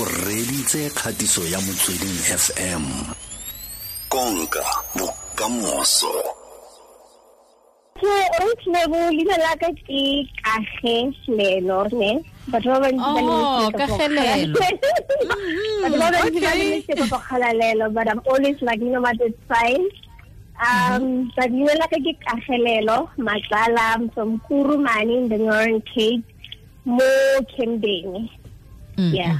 o reditse kgatiso ya motsweding fm konka bokamoso. Ke leina la ke kagelelo ne? Batho ba bantsi ba leletse go Kagelelo. batho ba bantsi ba okay. leletse go galalelo but i'm always like you know what it's fine. Um but leina la ka ke kgalalelo matlala I'm from kurumane in the northern cape mo campbeng Yeah.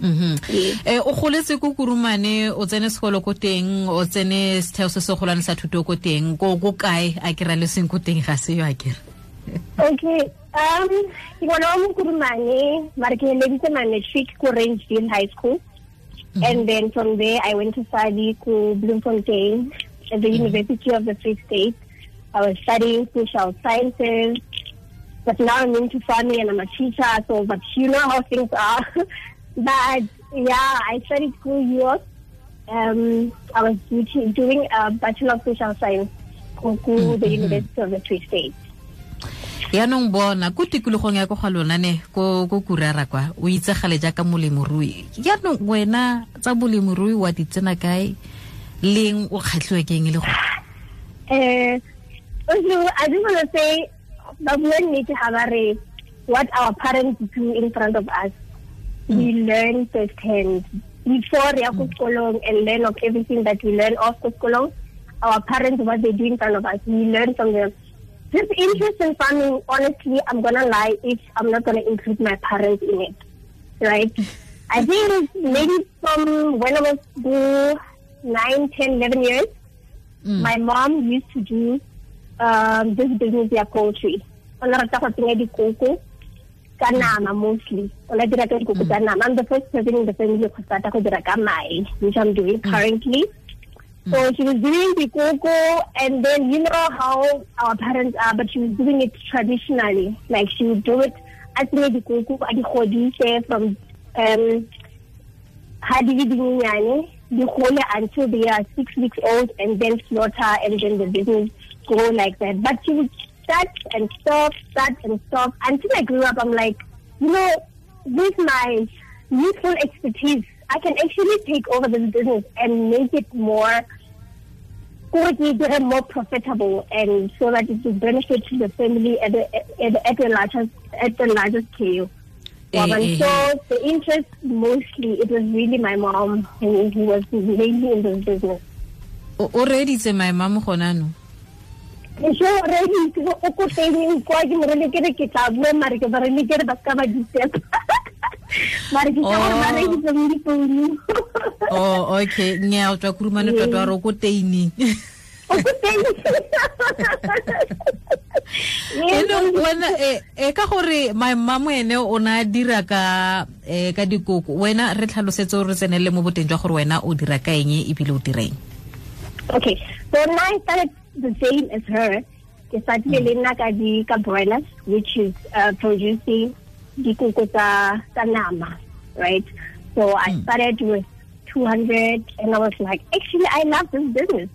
Mhm. Eh o goletse ko kurumane o tsene sekolo ko teng o tsene setheo se se golwane sa thuto ko teng ko ko kae a kry-a le seng ko teng ga se yo a kere Okay. Um, ke ngwana wa mokurumane mara ke leditse my matric ko Rangeville High School. And then from there I went to study to Bloemfontein at the University of the Free State. I was studying social sciences. But now I'm into farming and I'm a teacher, so but you know how things are. but yeah, I studied school years. Um, I was doing a Bachelor of Social Science ko -hmm. the University of the Free State. yaanong bona ko tikologong ya ko ga lona ne ko kurara kwa o itsegale jaaka molemirui yaanong wena tsa bolemirui wa di tsena kae leng o kgatlhiwa ke eng e le go um so I just want to say, but we need to have a re- what our parents do in front of us. We learn firsthand. Before we are mm. and learn of everything that we learn off Kuskolong, our parents, what they do in front of us, we learn from them. This interest in farming, honestly, I'm going to lie if I'm not going to include my parents in it. Right? I think maybe from when I was uh, 9, 10, 11 years, my mom used to do um, this business ya poultry. O na rata go tsenya dikoko ka nama mostly. O na dira ka dikoko tsa nama. I'm the first person in the family go start go dira ka mae, which I'm doing currently. So she was doing the cocoa, and then you know how our parents are, but she was doing it traditionally. Like she would do it as the cocoa, at the from um, ha di le dinyenyane di gole until they are six weeks old and then slaughter and then the business go like that. But she would start and stop, start and stop until I grew up. I'm like, you know, with my youthful expertise, I can actually take over this business and make it more more profitable and so that it will benefit the family at the at, at the larger at the larger scale. Eh, Um, eh, so the interest mostly it was really my mom who, who was mainly in this business. o o reeditse maemamo gona no And so already o ko teng kwa ke mo re ke re ke tla bua mare ke bare le ke re ba ska ba di step. Mare ke tla Oh. ba re ke tla mo founu. oh okay nya o tswa kurumane tota wa re o ko teining O ko teng. Yaanong wena eh, eh ka gore maemamo ene o na dira ka eh ka dikoko wena re tlhalosetse o re tsenele mo boteng jwa gore wena o dira ka eng ebile o direng Okay, so now I started the same as her. Ke hmm. started le nna ka di ka broilers, which is uh, producing dikoko tsa nama, right? So I hmm. started with 200, and I was like, actually, I love this business.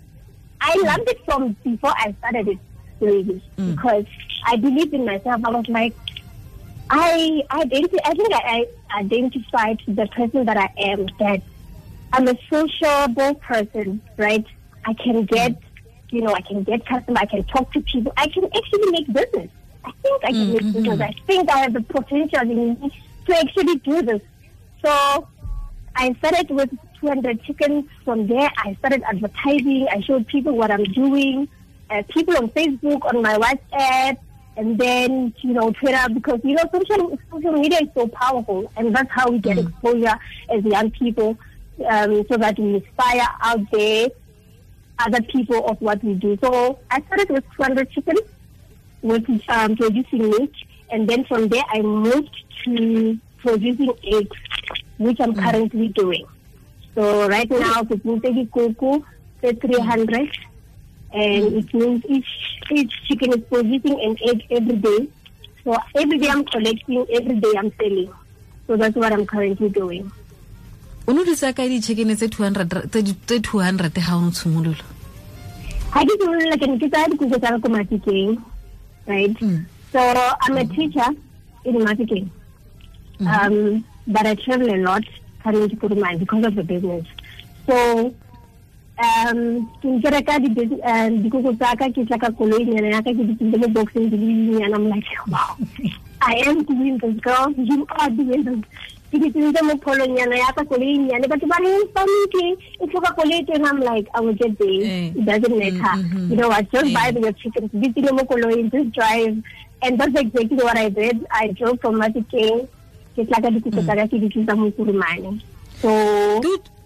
I hmm. loved it from before I started it, really, because I believed in myself. I was like, I identi- I think I, I identified the person that I am. That I'm a sociable person, right? I can get, you know, I can get customer. I can talk to people. I can actually make business. I think I can make business. I think I have the potential in me to actually do this. So I started with 200 chickens. From there, I started advertising. I showed people what I'm doing. Uh, people on Facebook, on my WhatsApp, and then you know Twitter because you know social social media is so powerful, and that's how we get exposure as young people, um, so that we inspire out there other people of what we do. So I started with 200 chickens with um, producing meat, and then from there I moved to producing eggs, which I'm currently doing. So right now, it's Mutegi Kuku, 300, and it means each each chicken is producing an egg every day. So every day I'm collecting, every day I'm selling. So that's what I'm currently doing. o ne o di tsaya kae di-chicken tse 200 tse di- tse 200 ga o ne tshimolola I just want like an kita because I'm a marketing, right? Mm. So I'm a teacher in marketing. Um, but I travel a lot coming to Kurumane because of the business. So um ke reka dikoko tsa ka ke tla ka koloi nyana ya ka ke di mo boxing di le I'm like wow I am doing this girl you are doing this ke di tsentse mo pholonyana ya ka koloi nyane batho ba reng famke e tlhoka koloi and I'm like I will get there eh. it doesn't matter mm -hmm. you know what just buy the chickens di tsile mo koloi just drive and that's exactly what I did I drove from Matikeng ke tla ka dikoko tsa ka ke di tlisa mo Kurumane so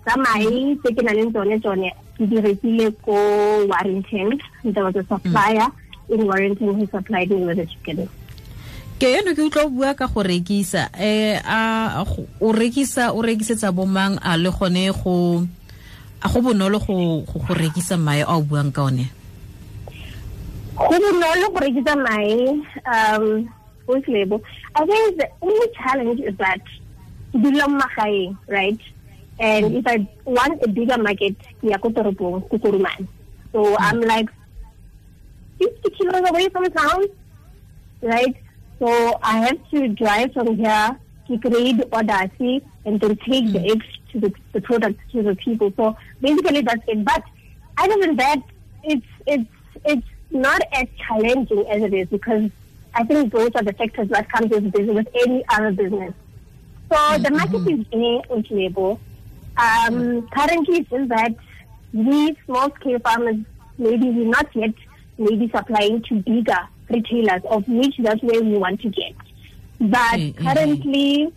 tsamae tse ke nang le tsone tsone ke di rekile ko warrington there was a supplier mm. in warrington who supplied me with the chicken ke eno ke utlwa bua ka go rekisa eh a o rekisa o rekisetsa bomang a le gone go a go bonolo go go rekisa mae a o buang ka one go bonolo go rekisa mae um go label i think the only challenge is that dula magaeng right and mm. if I want a bigger market, ya ko toropong ko korumane So. I'm like 50 kilos away from town, right? So I have to drive from here to create Audacity and then take the eggs to the, the product to the people. So basically that's it. But other than that, it's it's it's not as challenging as it is because I think those are the factors that comes with business with any other business. So mm-hmm. the market is in label um, currently, it is that we small scale farmers, maybe we're not yet maybe supplying to bigger retailers, of which that's where we want to get. But mm-hmm. currently,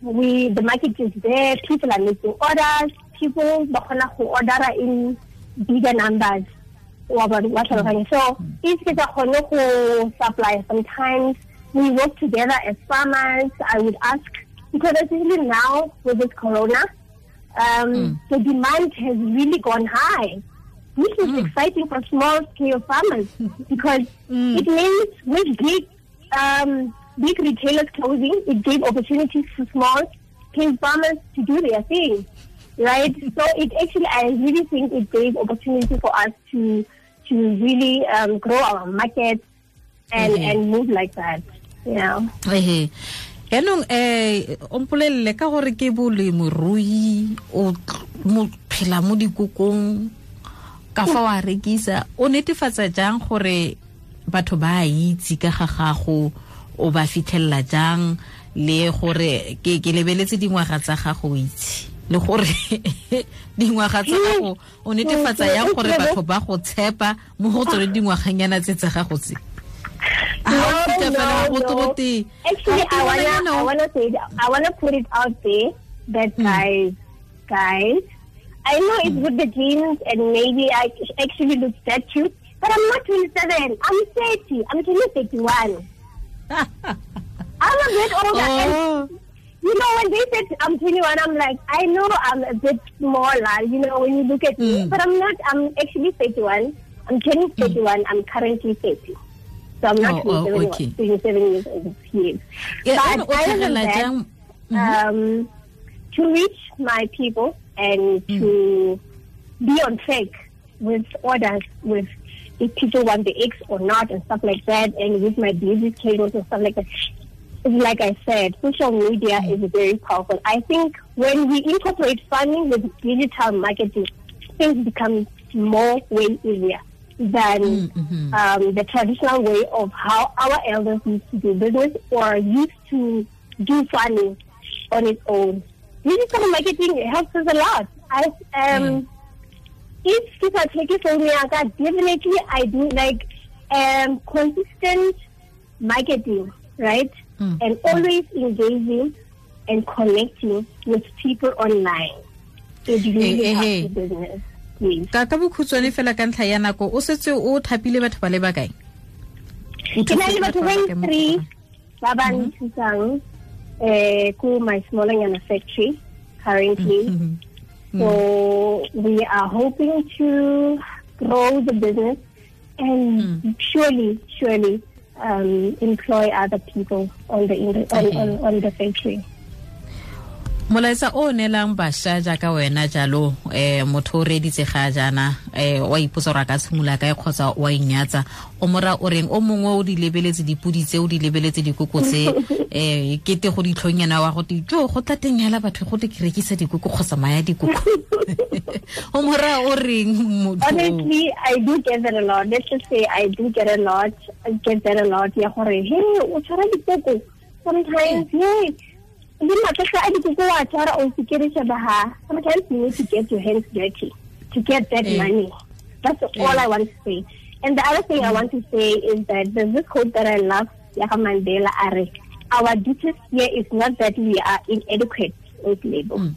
we the market is there. People are making orders. People who order in bigger numbers. So if it's a who supply, sometimes we work together as farmers. I would ask because especially now with this corona, um, mm. the demand has really gone high. This is mm. exciting for small scale farmers because mm. it means with big, um, big retailers closing, it gave opportunities for small scale farmers to do their thing, right? so it actually, I really think it gave opportunity for us to to really um, grow our market and mm-hmm. and move like that. Yeah. Mm-hmm. yaanong um o mpolelele ka gore ke o phela mo dikokong ka fa wa rekisa o netefatsa jang gore batho ba a itse ka ga gago o ba fitlhelela jang le gore ke ke lebeletse dingwaga tsa gago itse le gore dingwaga tsa gago o netefatsa yang gore batho ba go tshepa mo go tsone dingwaganyana tse tsa gago tse. Actually, I wanna, I wanna say, I wanna put it out there that mm. guys, guys, I know it's with the genes and maybe I actually look that cute, but I'm not 27. I'm 30. I'm 31. I'm a bit older. Oh. And, you know, when they said I'm 21, I'm like, I know I'm a bit smaller, you know, when you look at mm. me, hmm. but I'm not, I'm actually 31. I'm turning hmm. 31. Mm. I'm currently 30. So I'm not oh, oh, okay. 27 years old. Yeah, but other than that, mm-hmm. um, to reach my people and mm. to be on track with orders, with if people want the eggs or not and stuff like that, and with my business cables and stuff like that. Like I said, social media mm. is very powerful. I think when we incorporate farming with digital marketing, things become more way easier than mm-hmm. um, the traditional way of how our elders used to do business or used to do farming on its own. Digital marketing helps us a lot. I um, mm. if people take it from me, definitely I do like um, consistent marketing, right? Mm. And always engaging and connecting with people online. It really hey, helps hey, the business. ka ka bokhutshwane fela ka ntlha ya nako o setse o thapile batho ba le bakae ke na le batho ba three ba ba mhm. nthusang ko my smallanyana factory currently mhm. so we are hoping to grow the business and mm. surely surely um, employ other people on the on, on, on the factory molaetsa o neelang bašwa jaaka wena jalo um motho o reeditse ga jaana um wa ipotsa gore a ka tshimola kae kgotsa wa inyatsa o mora o reng o mongwe o di lebeletse dipudi tse o di lebeletse dikoko tse um kete go ditlhonyana wa gote jo go tla teng yala batho gote ke rekisa dikoko kgotsa maya dikoko o mora o reng Honestly, I do get that a lot. Let's just say I do get a lot. I get that a lot. Ya gore, hey, o tshwara dikoko. Sometimes, hey, le matsogo a dikoko wa tshwara o se kere shabaha. Sometimes you need to get your hands dirty to get that Eh. money. That's all I want to say. And the other thing I want to say is that there's this quote that I love, Yaka Mandela Are. Our deepest fear is not that we are inadequate with labor. Mm.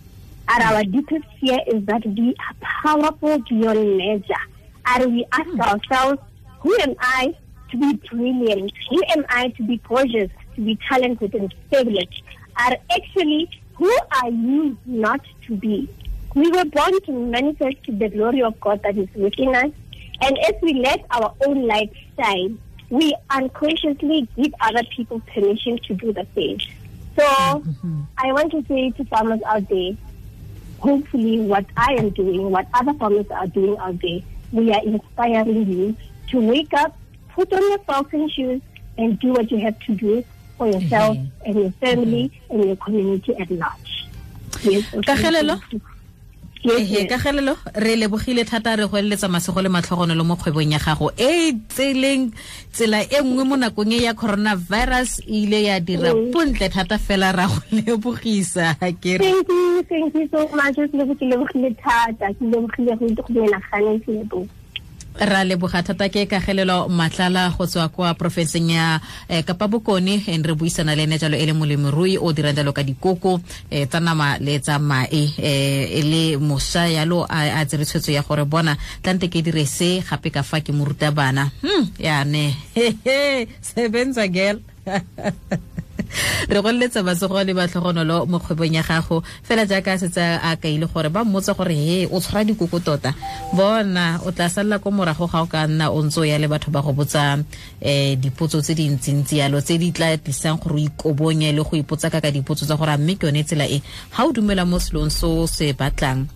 And our deepest fear is that we are powerful beyond measure. And we ask ourselves, who am I to be brilliant? Who am I to be gorgeous, to be talented and fabulous? And actually, who are you not to be? We were born to manifest the glory of God that is within us. And as we let our own light shine, we unconsciously give other people permission to do the same. So mm-hmm. I want to say to farmers out there, hopefully what I am doing, what other farmers are doing out there, we are inspiring you to wake up, put on your falcon shoes, and do what you have to do for yourself Mhm. and your family and your community at large. Yes. Kgalalelo? Ehe yes. ka gelelo re lebogile thata re go eletsa masego le matlhogonolo mo kgwebong ya gago e e tseleng tsela e nngwe mo nakong e ya coronavirus e ile ya dira Mm. bontle thata fela ra go lebogisa ke Thank you, thank you so much. Ke lebogile thata, ke lebogile go go menagane lebo. Ra leboga thata ke kagelelo matlala go tswa kwa porofenseng ya eh, kapa bokone re buisana le ene jalo e le molemirui o dirang jalo ka dikoko eh, tsa nama le tsa mae eh, e le mošwa yalo a, a tsere tshwetso ya gore bona tlante ke dire se gape ka fa ke moruta bana hmm, yane sebenza girl re go leletsa matsogo le batlhogonolo mo kgwebong ya gago. Fela jaaka setse a kaile gore ba mmotsa gore he o tshwara dikoko tota. Bona o tla salela ko morago ga o ka nna o ntse o ya le batho ba go botsa um dipotso tse dintsintsi yalo tse di tla tlisang gore o ikobonye le go ipotsa ka ka dipotso tsa gore a mme ke yone tsela e. Ga o dumela mo selong se o se batlang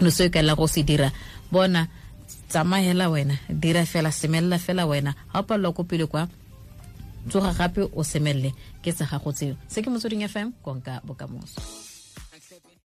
no se o ikaelela go se dira bona tsamaya wena dira fela semelela fela wena. Ga o palelwa ko pele kwa tsoga gape o semelele ke tsa gago tseo. Se ke motsweding fm konka bokamoso